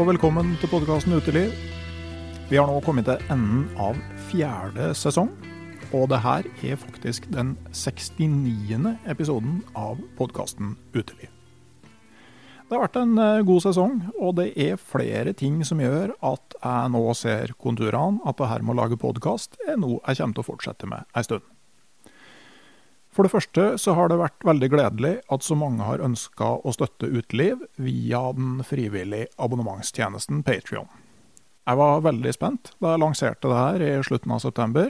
Og velkommen til podkasten Uteliv. Vi har nå kommet til enden av fjerde sesong, og det her er faktisk den 69. episoden av podkasten Uteliv. Det har vært en eh, god sesong, og det er flere ting som gjør at jeg nå ser konturene at det her med å lage podkast er noe jeg kommer til å fortsette med ei stund. For det første så har det vært veldig gledelig at så mange har ønska å støtte uteliv via den frivillige abonnementstjenesten Patrion. Jeg var veldig spent da jeg lanserte det her i slutten av september.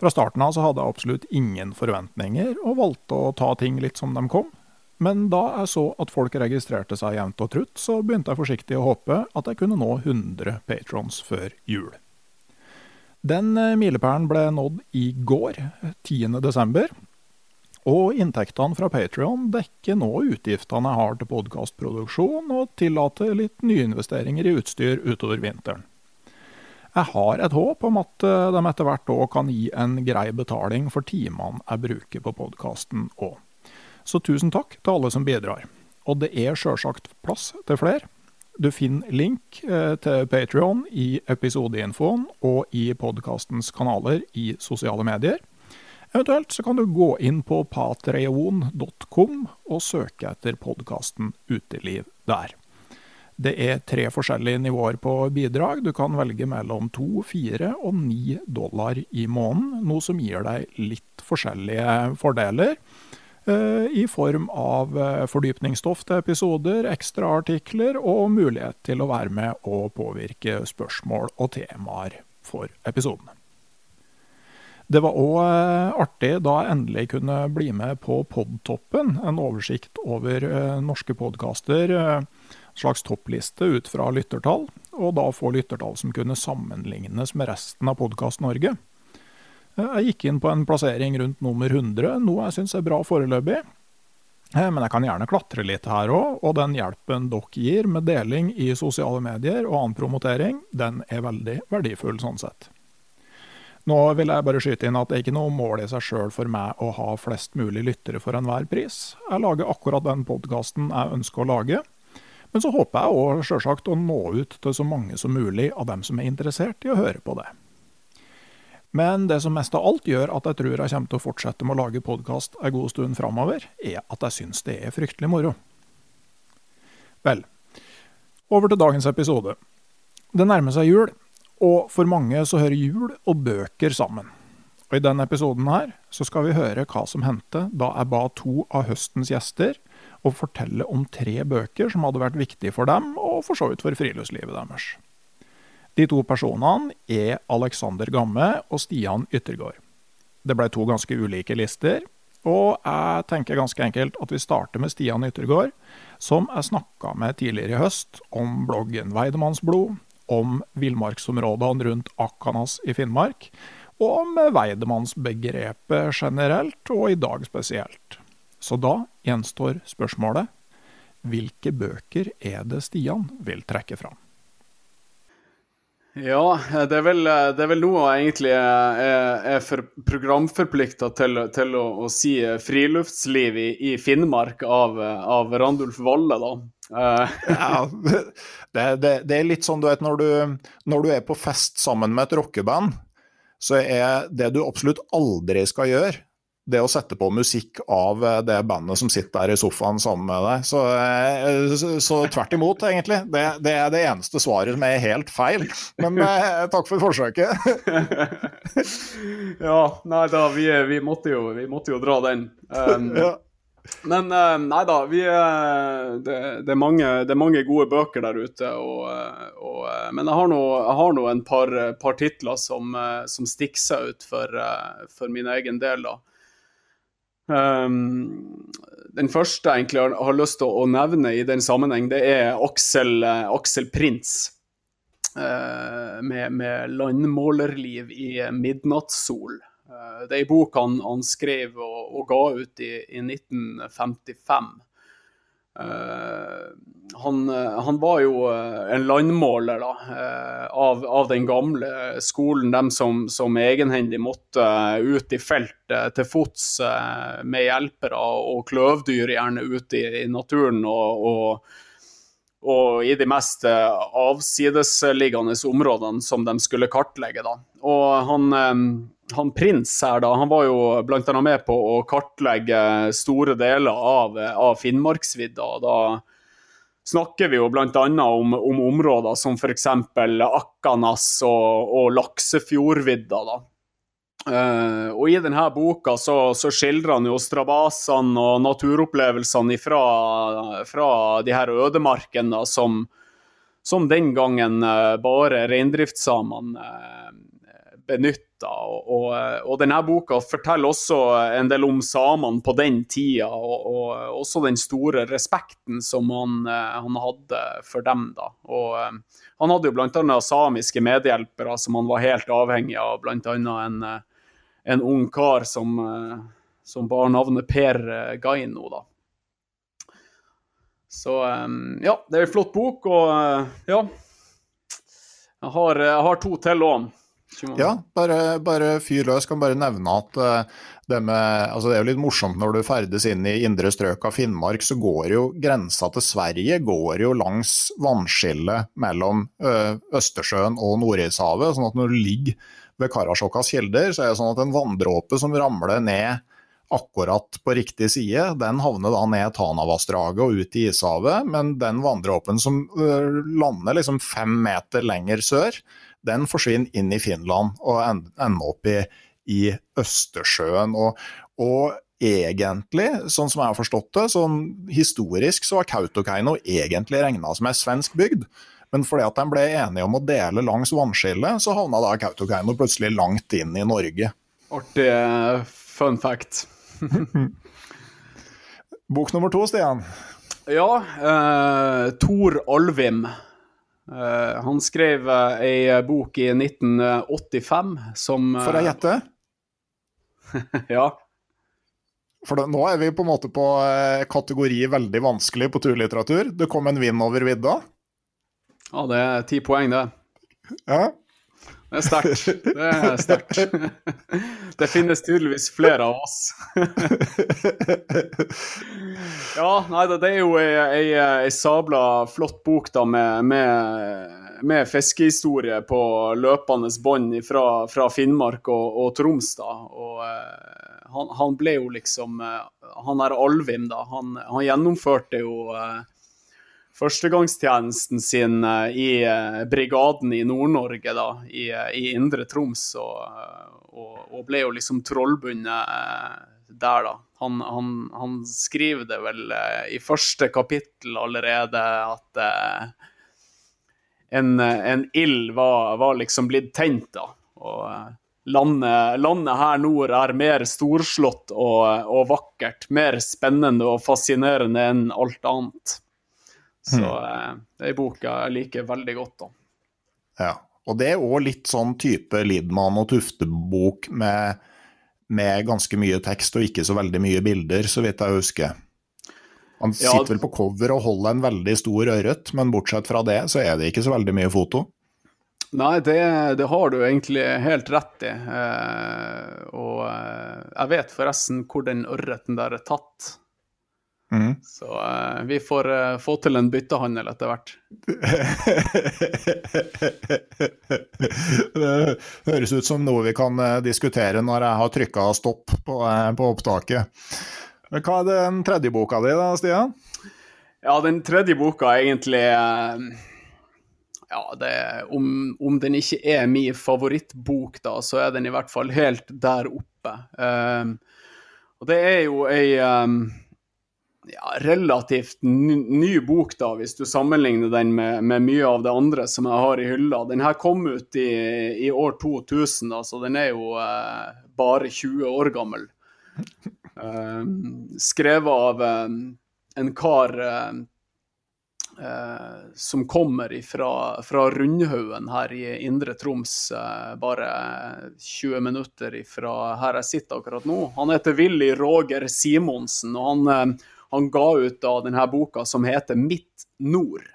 Fra starten av så hadde jeg absolutt ingen forventninger, og valgte å ta ting litt som de kom. Men da jeg så at folk registrerte seg jevnt og trutt, så begynte jeg forsiktig å håpe at jeg kunne nå 100 patrons før jul. Den eh, milepælen ble nådd i går, 10.12. Og inntektene fra Patrion dekker nå utgiftene jeg har til podkastproduksjon, og tillater litt nyinvesteringer i utstyr utover vinteren. Jeg har et håp om at eh, de etter hvert òg kan gi en grei betaling for timene jeg bruker på podkasten òg. Så tusen takk til alle som bidrar. Og det er sjølsagt plass til flere. Du finner link eh, til Patrion i episodeinfoen og i podkastens kanaler i sosiale medier. Eventuelt så kan du gå inn på patreon.com og søke etter podkasten Uteliv der. Det er tre forskjellige nivåer på bidrag. Du kan velge mellom to, fire og ni dollar i måneden, noe som gir deg litt forskjellige fordeler. Eh, i form av eh, fordypningsstoff til episoder, ekstra artikler og mulighet til å være med og påvirke spørsmål og temaer for episodene. Det var òg eh, artig da jeg endelig kunne bli med på Podtoppen, en oversikt over norske podkaster. En slags toppliste ut fra lyttertall, og da få lyttertall som kunne sammenlignes med resten av Podkast Norge. Jeg gikk inn på en plassering rundt nummer 100, noe jeg syns er bra foreløpig. Eh, men jeg kan gjerne klatre litt her òg, og den hjelpen dere gir med deling i sosiale medier og annen promotering, den er veldig verdifull sånn sett. Nå vil jeg bare skyte inn at det er ikke noe mål i seg sjøl for meg å ha flest mulig lyttere for enhver pris. Jeg lager akkurat den podkasten jeg ønsker å lage. Men så håper jeg òg sjølsagt å nå ut til så mange som mulig av dem som er interessert i å høre på det. Men det som mest av alt gjør at jeg tror jeg kommer til å fortsette med å lage podkast en god stund framover, er at jeg syns det er fryktelig moro. Vel, over til dagens episode. Det nærmer seg jul, og for mange så hører jul og bøker sammen. Og I denne episoden her så skal vi høre hva som hendte da jeg ba to av høstens gjester å fortelle om tre bøker som hadde vært viktige for dem, og for så vidt for friluftslivet deres. De to personene er Alexander Gamme og Stian Yttergård. Det ble to ganske ulike lister, og jeg tenker ganske enkelt at vi starter med Stian Yttergård, som jeg snakka med tidligere i høst om bloggen Weidemannsblod, om villmarksområdene rundt Akanas i Finnmark, og om Weidemannsbegrepet generelt, og i dag spesielt. Så da gjenstår spørsmålet hvilke bøker er det Stian vil trekke fram? Ja, det er vel, det er vel noe jeg egentlig er, er for programforplikta til, til å, å, si 'Friluftsliv i, i Finnmark' av, av, Randulf Valle, da. Uh. ja, det, det, det, er litt sånn, du vet, når du, når du er på fest sammen med et rockeband, så er det du absolutt aldri skal gjøre, det å sette på musikk av eh, det bandet som sitter der i sofaen sammen med deg. Så, eh, så, så tvert imot, egentlig. Det, det, er det eneste svaret som er helt feil. Men eh, takk for forsøket. ja, nei da, vi, vi, måtte, jo, vi måtte, jo, dra den. Um, ja. Men nei da, vi, det, det, er mange, det, er mange, gode bøker der ute. Og, og, men jeg har nå, jeg har nå en par, par titler som, som, stikker seg ut for, for min egen del. da. Um, den første jeg egentlig har, har, lyst til å nevne i den sammenheng, det er Aksel, uh, Aksel Prins. Uh, med, med, 'Landmålerliv i midnattssol'. Uh, det er en bok han, han skrev og, og, ga ut i, i 1955. Uh, han, han, var jo eh, en landmåler da, av, av, den gamle skolen. dem som, som egenhendig måtte ut i feltet til fots med hjelpere og kløvdyr, gjerne ute i, i naturen. og, og og i de mest avsidesliggende områdene som de skulle kartlegge. Da. Og han, han prins her, da, han var jo bl.a. med på å kartlegge store deler av, av Finnmarksvidda. Da snakker vi jo bl.a. Om, om områder som f.eks. Akkanas og, og Laksefjordvidda. da. Uh, og I denne boka så, så skildrer han jo strabasene og naturopplevelsene fra, fra de her ødemarkene som, som den gangen uh, bare reindriftssamene uh, benytta. Og, og, og, denne boka forteller også en del om samene på den tida, og, og også den store respekten som han, eh, han hadde for dem. da. Eh, Han hadde jo bl.a. samiske medhjelpere som han var helt avhengig av, bl.a. En, eh, en ung kar som, som bar navnet Per Gaino. da. Så ja, det er en flott bok, og ja Jeg har, jeg har to til òg. Ja, bare, bare fyr løs. Kan bare nevne at uh, det, med, altså det er jo litt morsomt når du ferdes inn i indre strøk av Finnmark, så går jo grensa til Sverige går jo langs vannskillet mellom uh, Østersjøen og Nordishavet. sånn at når du ligger ved Karasjokkas kilder, så er det sånn at en vanndråpe som ramler ned akkurat på riktig side, den havner da ned Tanavassdraget og ut i ishavet, men den vanndråpen som uh, lander liksom fem meter lenger sør, den forsvinner inn i Finland og ender opp i, i Østersjøen. Og, og, egentlig, sånn som jeg har forstått det, sånn historisk så var Kautokeino egentlig regna som ei svensk bygd. Men fordi at de ble enige om å dele langs vannskillet, så havna da Kautokeino plutselig langt inn i Norge. Artig eh, fun fact. Bok nummer to, Stian? Ja. Eh, Tor Alvim. Uh, han skrev uh, ei bok i 1985 som Får jeg gjette? ja. For da, nå er vi på en måte på kategori veldig vanskelig på turlitteratur. Det kom en vind over vidda. Ja, det er ti poeng, det. Ja. Det er sterkt. Det. Det finnes tydeligvis flere av oss. Ja, nei, det er jo ei, ei, ei sabla flott bok da med, med, med fiskehistorie på løpende bånd fra, fra, Finnmark og, og, Troms. da. Og eh, han, han, ble jo liksom eh, Han er Alvim, da. Han, han gjennomførte jo eh, førstegangstjenesten sin eh, i eh, brigaden i Nord-Norge, da, i, eh, i, Indre Troms, og, og, og, ble jo liksom trollbundet der, da. Han, han, han, skriver det vel i første kapittel allerede at en, en ild var, var, liksom blitt tent, da. Og landet, landet, her nord er mer storslått og, og, vakkert. Mer spennende og fascinerende enn alt annet. Så mm. det er ei bok jeg liker veldig godt, da. Ja. Og det er òg litt sånn type Lidman og Tufte-bok med, med, ganske mye tekst og ikke så veldig mye bilder, så vidt jeg husker. Han sitter ja, vel på cover og holder en veldig stor ørret, men bortsett fra det så er det ikke så veldig mye foto. Nei, det, det har du egentlig helt rett i. Eh, og eh, jeg vet forresten hvor den ørreten der er tatt. Mm. Så uh, vi får uh, få til en byttehandel etter hvert. det høres ut som noe vi kan uh, diskutere når jeg har trykka stopp på, på, opptaket. Hva er den tredje boka di da, Stian? Ja, den tredje boka er egentlig ja, det, om, om, den ikke er min favorittbok, da, så er den i hvert fall helt der oppe. og det er jo ei um, ja, relativt ny bok, da, hvis du sammenligner den med, med, mye av det andre som jeg har i hylla. Den her kom ut i, i år 2000, da, så den er jo eh, bare 20 år gammel. Eh, skrevet av eh, en kar eh, eh, som kommer ifra, fra Rundhaugen her i Indre Troms, eh, bare 20 minutter ifra her jeg sitter akkurat nå. Han heter Willy Roger Simonsen, og han han ga ut da denne boka som heter Midt nord.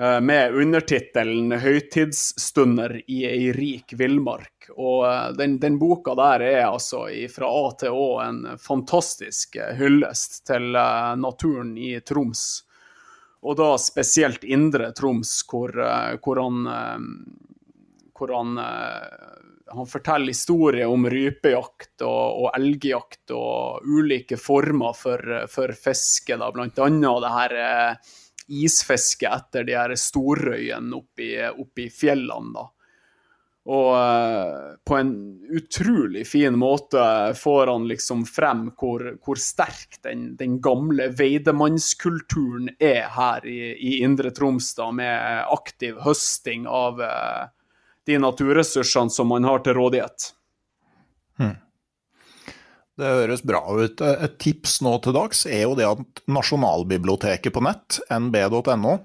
Eh, med undertittelen 'Høytidsstunder i ei rik villmark'. Og eh, den, den, boka der er altså fra A til Å en fantastisk eh, hyllest til naturen i Troms. Og da spesielt Indre Troms, hvor, hvor han, hvor han han forteller historier om rypejakt og, og elgjakt og ulike former for, for fiske, da, blant annet det her eh, isfisket etter de her storrøyene oppi, oppi fjellene. da. Og eh, på en utrolig fin måte får han liksom frem hvor, hvor sterk den, den, gamle veidemannskulturen er her i, i Indre Troms, da, med aktiv høsting av uh, de naturressursene som man har til rådighet. Hmm. Det høres bra ut. Et tips nå til dags er jo det at Nasjonalbiblioteket på nett, nb.no,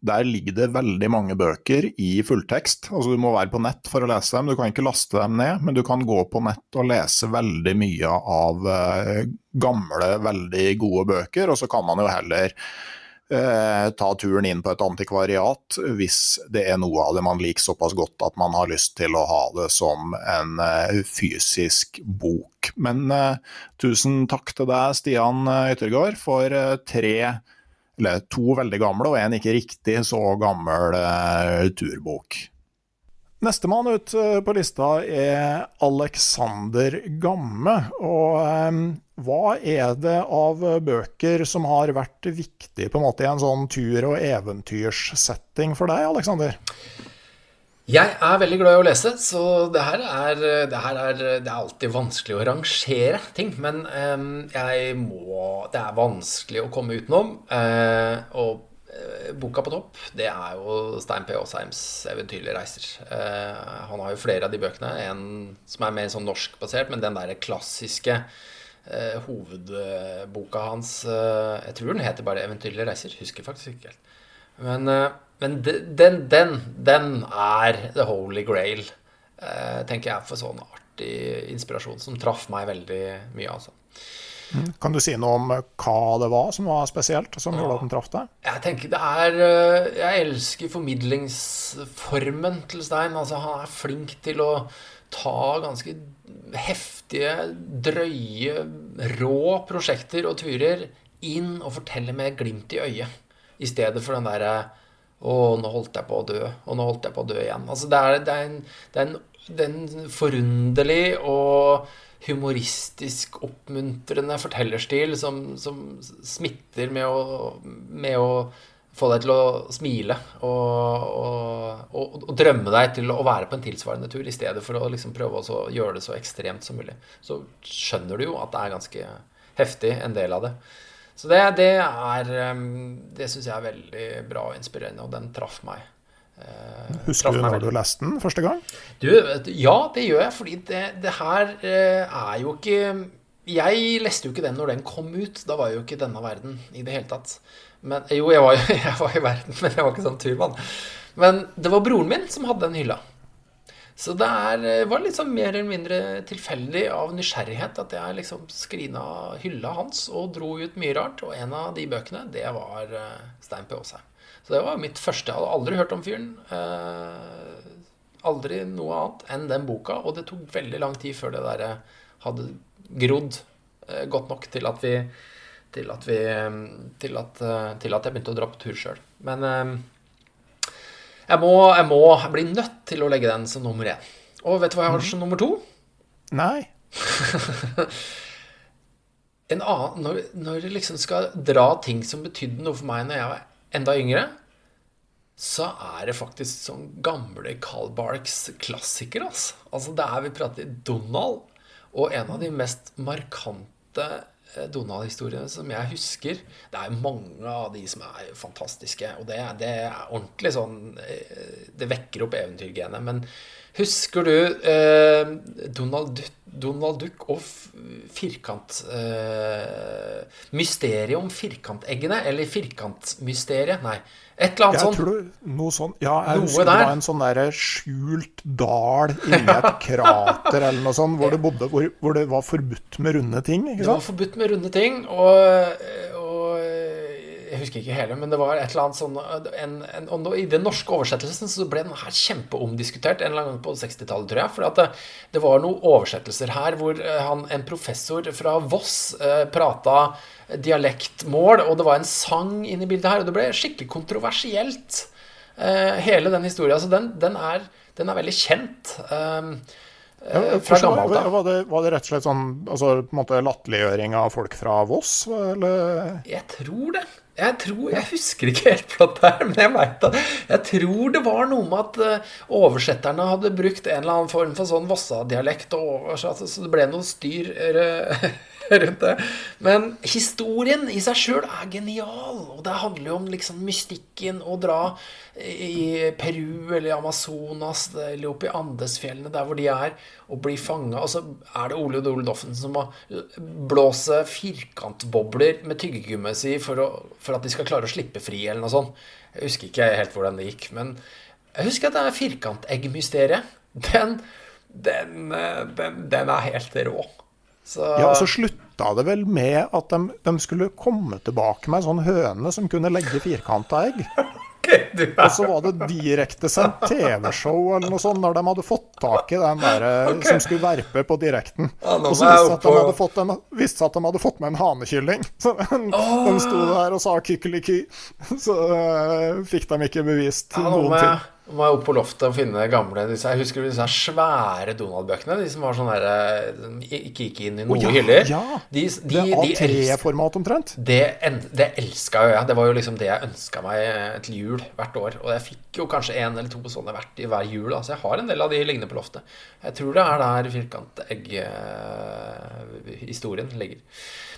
der ligger det veldig mange bøker i fulltekst. Altså Du må være på nett for å lese dem, du kan ikke laste dem ned, men du kan gå på nett og lese veldig mye av eh, gamle, veldig gode bøker. Og så kan man jo heller ta turen inn på et antikvariat hvis det er noe av det man liker såpass godt at man har lyst til å ha det som en eh, fysisk bok. Men eh, tusen takk til deg, Stian Yttergård, for eh, tre eller to veldig gamle og en ikke riktig så gammel eh, turbok. Nestemann ut eh, på lista er Alexander Gamme. Og um, hva er det av bøker som har vært viktig på en måte i en sånn tur- og eventyrssetting for deg, Alexander? Jeg er veldig glad i å lese, så det her er, det her er, det er alltid vanskelig å rangere ting. Men um, jeg må Det er vanskelig å komme utenom. Uh, og Eh, boka på topp, det er jo Stein P. Aasheims 'Eventyrlige reiser'. Eh, han har jo flere av de bøkene. En som er mer sånn norskbasert, men den der klassiske eh, hovedboka hans Jeg tror den heter bare 'Eventyrlige reiser'. Husker faktisk ikke helt. Men, men den, den, den er the holy grail, tenker jeg, for sånn artig inspirasjon som traff meg veldig mye, altså. Kan du si noe om hva det var som var spesielt, som gjorde at den traff deg? Jeg tenker det er eh, Jeg elsker formidlingsformen til Stein. Altså, han er flink til å ta ganske heftige, drøye, rå prosjekter og turer inn og fortelle med glimt i øyet. I stedet for den derre Å, nå holdt jeg på å dø. Og nå holdt jeg på å dø igjen. Altså, det er, det er en, det er en, det er en forunderlig og humoristisk, oppmuntrende fortellerstil som, som smitter med å, med å, få deg til å smile og, og, og, og, drømme deg til å være på en tilsvarende tur, i stedet for å liksom prøve å gjøre det så ekstremt som mulig. Så skjønner du jo at det er ganske heftig, en del av det. Så det, det er Det syns jeg er veldig bra og inspirerende, og den traff meg. Eh, Husker du når du leste den første gang? Du, ja, det gjør jeg. Fordi det, det her eh, er jo ikke Jeg leste jo ikke den når den kom ut. Da var jeg jo ikke i denne verden i det hele tatt. Men, jo, jeg var, jeg var i verden, men jeg var ikke sånn turmann. Men det var broren min som hadde den hylla. Så det er, eh, var sånn mer eller mindre tilfeldig av nysgjerrighet at jeg liksom skrina hylla hans og dro ut mye rart. Og en av de bøkene, det var Stein P. Aasheim. Så det var mitt første. Jeg hadde aldri hørt om fyren. Eh, aldri noe annet enn den boka. Og det tok veldig lang tid før det der hadde grodd eh, godt nok til at vi til at, vi, til at, til at jeg begynte å dra på tur sjøl. Men jeg må, jeg må bli nødt til å legge den som nummer én. Og vet du hva jeg har som nummer to? Nei. en annen, når, når jeg liksom skal dra ting som betydde noe for meg når jeg var enda yngre, så er det faktisk sånn gamle Carl Barks klassiker. Altså. altså det er vi prater Donald, og en av de mest markante Eh, Donald-historiene som jeg husker Det er mange av de som er fantastiske. Og det, det er ordentlig sånn eh, Det vekker opp eventyrgenet. Men husker du eh, Donald, Donald Duck og firkant Uh, Mysteriet om firkanteggene? Eller firkantmysteriet? Nei. Et eller annet sånt. noe sånt. Ja, jeg noe husker der. det var en sånn der skjult dal inni et krater eller noe sånt, hvor det, bodde, hvor, hvor det var forbudt med runde ting. Det var forbudt med runde ting, og, og, Jeg husker ikke hele, men det var et eller annet sånn en, en, og I den norske oversettelsen så ble den her kjempeomdiskutert en eller annen gang på 60-tallet, tror jeg. For det, det, var noen oversettelser her hvor eh, han, en professor fra Voss eh, prata dialektmål, og det var en sang inne i bildet her, og det ble skikkelig kontroversielt, uh, hele den historien. Så den, den, er, den, er, veldig kjent. Ja, fra gammelt av. Var, var, det rett og slett sånn altså, på en måte latterliggjøring av folk fra Voss, eller? Jeg tror det. Jeg, tror, jeg husker ikke helt flott her, men jeg veit at Jeg tror det var noe med at uh, oversetterne hadde brukt en eller annen form for sånn Vossa-dialekt, så det ble noe styr uh, rundt det. Men historien i seg sjøl er genial. Og det handler jo om liksom mystikken å dra i Peru eller Amazonas eller opp i Andesfjellene, der hvor de er, og bli fanga. Og så er det Ole Dole Doffen som må blåse firkantbobler med tyggegummiet si for, å, for at de skal klare å slippe fri, eller noe sånt. Jeg husker ikke helt hvordan det gikk, men jeg husker at det er firkanteggmysteriet. Den, den, den, den er helt rå. Så... Ja, og så slutta det vel med at de, de skulle komme tilbake med en sånn høne som kunne legge firkanta egg. Okay, og så var det direktesendt TV-show eller noe sånt, når de hadde fått tak i den der eh, okay. som skulle verpe på direkten. Ja, og så viste at, de en, visste at de hadde fått med en hanekylling. Så de, oh. de sto der og sa kykkeliky. Så uh, fikk de ikke bevist ja, noen ting må jeg opp på loftet og finne gamle disse, Jeg husker disse svære Donald-bøkene. De som var sånn herre eh, Ikke gikk inn i noen oh, ja, hyller. Ja. De, de, det A3-format omtrent. Det, det elska jo jeg. Det var jo liksom det jeg ønska meg til jul hvert år. Og jeg fikk jo kanskje en eller to sånne hvert i hver jul. Altså jeg har en del av de liggende på loftet. Jeg tror det er der firkantegg-historien ligger.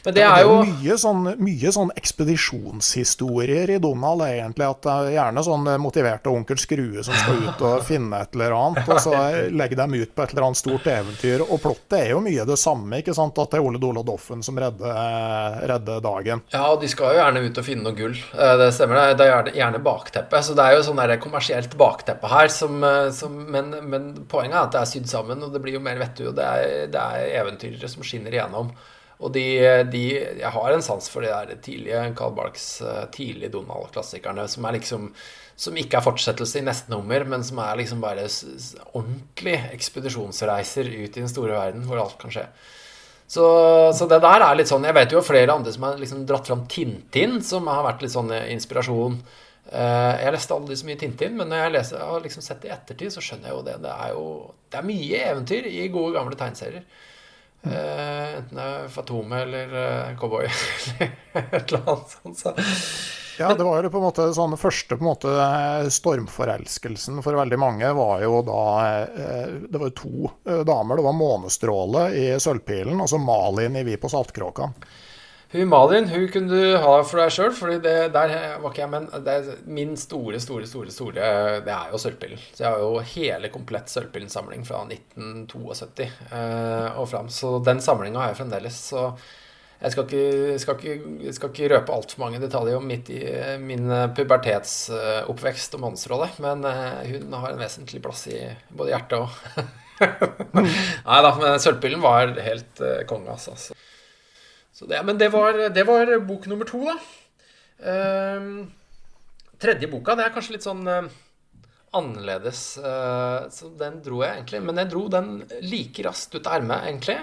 Men det er jo Det er mye sånn, mye sånn ekspedisjonshistorier i Donald, egentlig. At det er gjerne sånn motiverte onkel Skrue som skal ut og finne et eller annet, og så legge dem ut på et eller annet stort eventyr. Og plottet er jo mye det samme, ikke sant? At det er Ole Dole og Doffen som redder, redder, dagen. Ja, og de skal jo gjerne ut og finne noe gull. Eh, det stemmer, det. er gjerne bakteppe. Så det er jo sånn der kommersielt bakteppe her, som, eh, som, men, men, poenget er at det er sydd sammen, og det blir jo mer vettug. Det, er, det er eventyrere som skinner igjennom. Og de, de, Jeg har en sans for de der tidlige Carl Barks eh, tidlige Donald-klassikerne, som er liksom som ikke er fortsettelse i neste nummer, men som er liksom bare ordentlig ekspedisjonsreiser ut i den store verden hvor alt kan skje. Så, så, det der er litt sånn Jeg vet jo flere andre som har liksom dratt fram Tintin, som har vært litt sånn inspirasjon. Eh, jeg leste aldri så mye Tintin, men når jeg, leser, jeg har liksom sett det i ettertid, så skjønner jeg jo det. Det er jo det er mye eventyr i gode, gamle tegneserier. Uh, enten det er Fatome eller uh, Cowboy eller et eller annet sånt. Så. Ja, det var jo på en måte sånn første på en måte stormforelskelsen for veldig mange var jo da Det var jo to damer. Det var Månestråle i Sølvpilen og så Malin i Vi på Saltkråkan. Hun Malin hun kunne du ha for deg sjøl, for der var ikke jeg Men min store, store, store store Det er jo Sølvpillen. Så jeg har jo hele komplett Sølvpillen-samling fra 1972 eh, og fram. Så den samlinga har jeg fremdeles. Så jeg skal ikke, skal ikke, skal ikke røpe altfor mange detaljer om midt i min pubertetsoppvekst og mannsrolle, men eh, hun har en vesentlig plass i både hjertet og Nei da, men Sølvpillen var helt eh, konge, altså. Det, men det var, det var, bok nummer to, da. Uh, tredje boka, det er kanskje litt sånn uh, annerledes. Uh, så den dro jeg egentlig. Men jeg dro den like raskt ut av ermet, egentlig.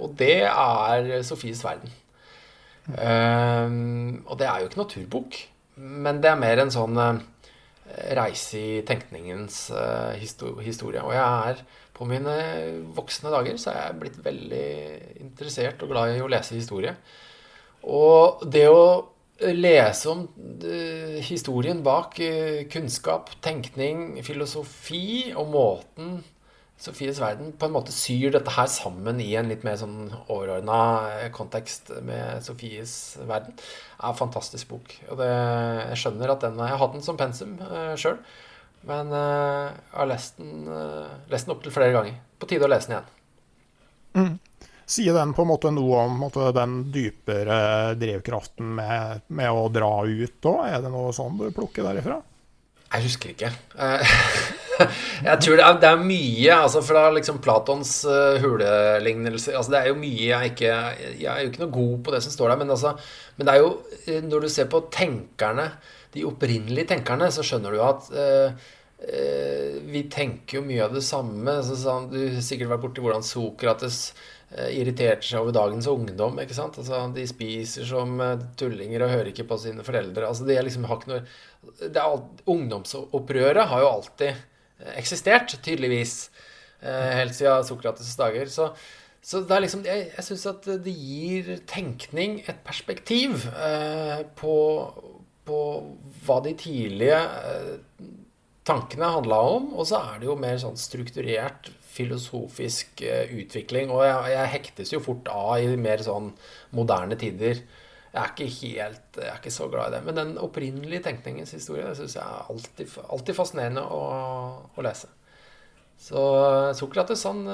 og det er Sofies verden. og det er jo ikke naturbok, men det er mer en sånn reise i tenkningens historie. Og jeg er på mine voksne dager så er jeg blitt veldig interessert og glad i å lese historie. Og det å lese om eh, historien bak eh, kunnskap, tenkning, filosofi og måten Sofies verden på en måte syr dette her sammen i en litt mer sånn overordna eh, kontekst med Sofies verden, er en fantastisk bok. Og det, jeg skjønner at den, jeg har hatt den som pensum uh, sjøl. Men uh, jeg har lest den, uh, lest den opptil flere ganger. På tide å lese den igjen. Mm. Sier den på en måte noe om måte, den dypere drivkraften med, med å dra ut òg? Er det noe sånn du plukker derifra? Jeg husker ikke. Eh, jeg tror det er, det er mye altså Fra liksom Platons hulelignelser altså Det er jo mye jeg ikke Jeg er jo ikke noe god på det som står der, men, altså, men det er jo Når du ser på tenkerne de opprinnelige tenkerne, så skjønner du at eh, eh, vi tenker jo mye av det samme. Du har sikkert vært borti hvordan Sokrates eh, irriterte seg over dagens ungdom. ikke sant? Altså, de spiser som eh, tullinger og hører ikke på sine foreldre. Altså, de liksom har ikke noe det er, Ungdomsopprøret har jo alltid eksistert, tydeligvis. Helt siden Sokrates' dager. Så, så det er liksom, jeg, jeg syns at det gir tenkning et perspektiv eh, på på hva de tidlige eh, tankene handla om. Og så er det jo mer sånn strukturert filosofisk eh, utvikling. Og jeg, jeg, hektes jo fort av i mer sånn moderne tider. Jeg er ikke helt Jeg er ikke så glad i det. Men den opprinnelige tenkningens historie det syns jeg er alltid, alltid fascinerende å, å, lese. Så eh, Sokrates han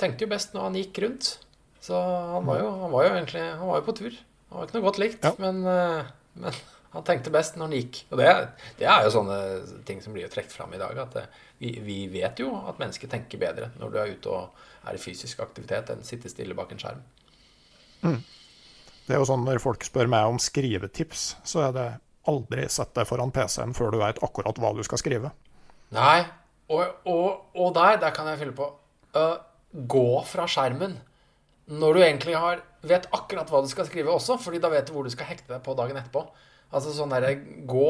tenkte jo best når han gikk rundt. Så han var jo, han var jo egentlig han var jo på tur. Han var ikke noe godt likt, ja. men, men han tenkte best når han gikk. Og det, det er jo sånne ting som blir trukket fram i dag. At det, vi, vi, vet jo at mennesker tenker bedre når du er ute og er i fysisk aktivitet, enn sitte stille bak en skjerm. Mm. Det er jo sånn Når folk spør meg om skrivetips, så er det aldri sett deg foran PC-en før du vet akkurat hva du skal skrive. Nei, og, og, og der, der kan jeg fylle på. Uh, gå fra skjermen når du egentlig har, vet akkurat hva du skal skrive også, fordi da vet du hvor du skal hekte deg på dagen etterpå. Altså sånn derre gå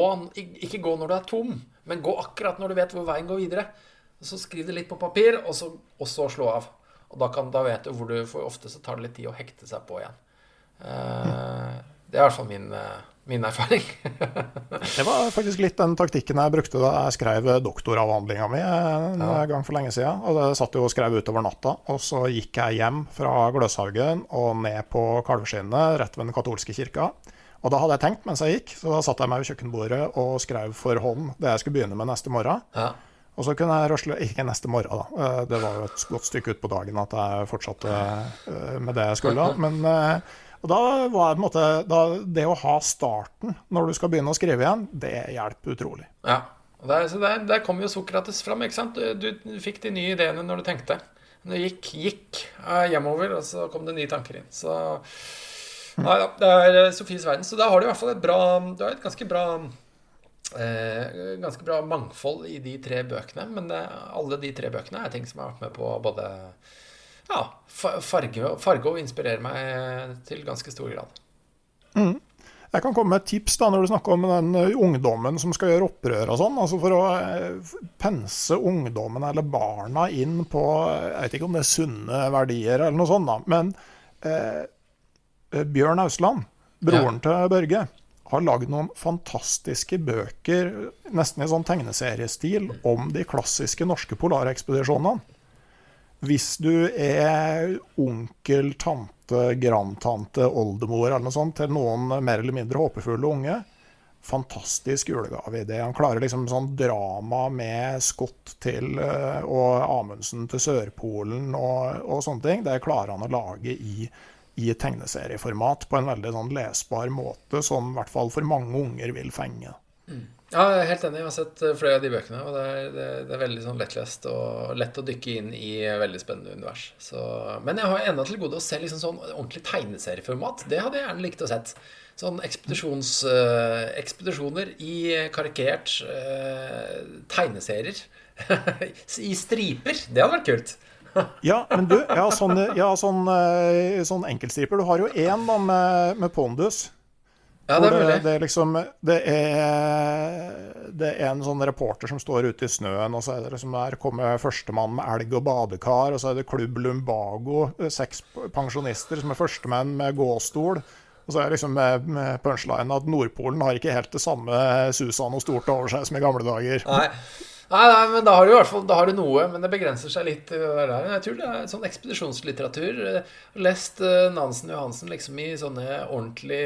Ikke gå når du er tom, men gå akkurat når du vet hvor veien går videre. Så skriv det litt på papir, og så, og så slå av. Og da, kan, da, vet du hvor du For ofte så tar det litt tid å hekte seg på igjen. Uh, det er i hvert fall min, uh, min erfaring. det var faktisk litt den taktikken jeg brukte da jeg skrev doktoravhandlinga mi en ja. gang for lenge siden. Og det satt jo og skrev utover natta. Og så gikk jeg hjem fra Gløshaugen og ned på Kalvskinnet rett ved den katolske kirka. Og da hadde jeg tenkt mens jeg gikk, så da satte jeg meg ved kjøkkenbordet og skrev for hånd det jeg skulle begynne med neste morgen. Ja. Og så kunne jeg rasle Ikke neste morgen, da. Eh, det var jo et godt stykke utpå dagen at jeg fortsatte eh, med det jeg skulle. Men eh, da var det, måte, da, det å ha starten når du skal begynne å skrive igjen, det hjelper utrolig. Ja. Der, der, der kom jo Sokrates fram. ikke sant? Du, du, fikk de nye ideene når du tenkte. Når Du gikk, gikk hjemover, og så kom det nye tanker inn. Så Nei da, det er eh, Sofies verden. Så da har du i hvert fall et bra Du har et ganske bra eh, ganske bra mangfold i de tre bøkene. Men det, alle de tre bøkene er ting som har vært med på både ja, farge, farge og inspirere meg til ganske stor grad. Mm. Jeg kan komme med et tips da når du snakker om den eh, ungdommen som skal gjøre opprør og sånn. altså For å eh, pense ungdommen eller barna inn på Jeg vet ikke om det er sunne verdier eller noe sånt, da. Men eh, Eh, Bjørn Ausland, broren ja. til Børge, har lagd noen fantastiske bøker, nesten i sånn tegneseriestil, om de klassiske norske polarekspedisjonene. hvis du er onkel, tante, grandtante, oldemor eller noe sånt til noen mer eller mindre håpefulle unge, fantastisk julegaveidé. Han klarer liksom sånn drama med Scott til eh, og Amundsen til Sørpolen og, og sånne ting. Det klarer han å lage i, i tegneserieformat på en veldig sånn lesbar måte, som i hvert fall for mange unger vil fenge. Mm. Ja, jeg er helt enig. Jeg har sett eh, flere av de bøkene. Og det er, det, det er veldig sånn lettlest og lett å dykke inn i veldig spennende univers. Så, men jeg har ennå til gode å se liksom sånn ordentlig tegneserieformat. Det hadde jeg gjerne likt å sett. Sånn uh, ekspedisjoner i karikert uh, tegneserier. I striper. Det hadde vært kult. Ja, men du, ja, sånn, sånn, sånn enkeltstriper. Du har jo én med, med Pondus. Ja, det er. Det, det, er liksom, det, er, det er en sånn reporter som står ute i snøen, og så er det liksom der kommer førstemann med elg og badekar, og så er det Klubb Lumbago, seks pensjonister som er førstemenn med gåstol. Og så er det liksom med, med punchline at Nordpolen har ikke helt det samme Susan og stort over seg som i gamle dager. Nei. Nei, nei, men da har du i hvert fall da har du noe, men det begrenser seg litt. Jeg tror det er sånn ekspedisjonslitteratur. Lest Nansen Johansen liksom i sånne ordentlig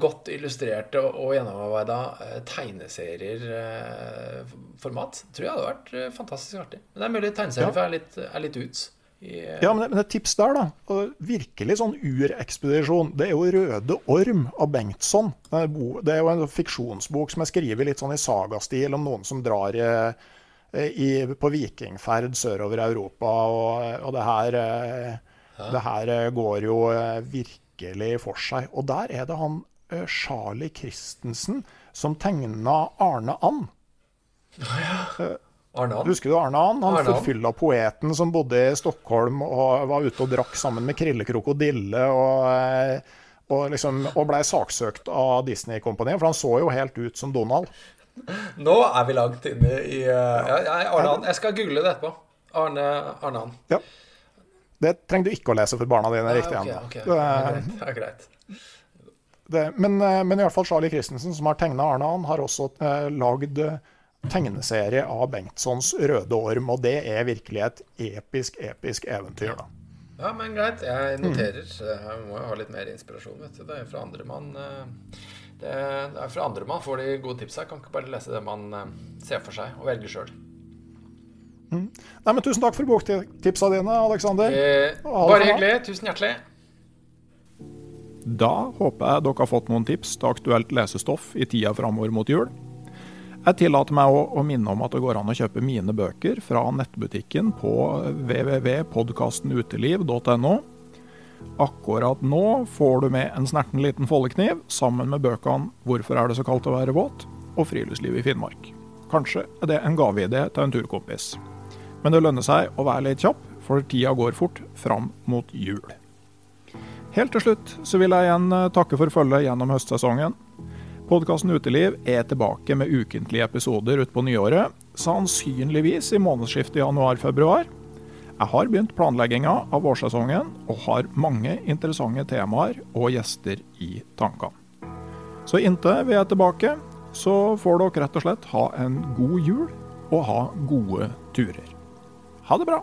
godt illustrerte og gjennomarbeida eh, tegneserierformat. Eh, tror jeg hadde vært eh, fantastisk artig. Men det er mulig tegneserier ja. er, litt, er litt ut. Ja, men, et tips der, da. Virkelig sånn urekspedisjon. Det er jo 'Røde orm' av Bengtsson. Det er jo en fiksjonsbok som er skrevet litt sånn i sagastil om noen som drar i, i, på vikingferd sørover Europa. Og, og det, her, det her går jo virkelig for seg. Og der er det han Charlie Christensen som tegna Arne And. Ja. Arne And? Husker du Arne Han Han forfylla poeten som bodde i Stockholm og var ute og drakk sammen med Krille Krokodille. og... Uh, og, liksom, og blei saksøkt av Disney-kompaniet, for han så jo helt ut som Donald. Nå er vi langt inne i uh, ja, Arne And. Jeg skal google det etterpå. Arne, Arnan. Ja. Det trenger du ikke å lese for barna dine. Ah, riktig okay, okay. Det, er, det er greit. Det, men, eh, men, i hvert fall Charlie Christensen, som har tegna han har også uh, lagd eh, tegneserie av Bengtssons Røde orm. Og det er virkelig et episk, episk eventyr, da. Ja, men greit. Jeg noterer. Mm. Jeg må jo ha litt mer inspirasjon, vet du. Det er fra andre man eh, det er fra andre mann får de gode tipsa. Kan ikke bare lese det man ser for seg, og velge sjøl. Mm. Nei, men Tusen takk for boktipsa dine, Aleksander. Eh, bare hyggelig. Tusen hjertelig. Da håper jeg dere har fått noen tips til aktuelt lesestoff i tida framover mot jul. Jeg tillater meg å, minne om at det går an å kjøpe mine bøker fra nettbutikken på www.podkastenuteliv.no. Akkurat nå får du med en snerten liten foldekniv sammen med bøkene 'Hvorfor er det så kaldt å være våt?' og 'Friluftsliv i Finnmark'. Kanskje er det en gaveidé til en turkompis. Men det lønner seg å være litt kjapp, for tida går fort fram mot jul. Helt til slutt så vil jeg igjen eh, takke for følget gjennom høstsesongen. Podkasten Uteliv er tilbake med ukentlige episoder utpå nyåret, sannsynligvis i månedsskiftet januar-februar. Jeg har begynt planlegginga av vårsesongen, og har mange interessante temaer og gjester i tankene. Så inntil vi er tilbake, så får dere rett og slett ha en god jul og ha gode turer. Ha det bra!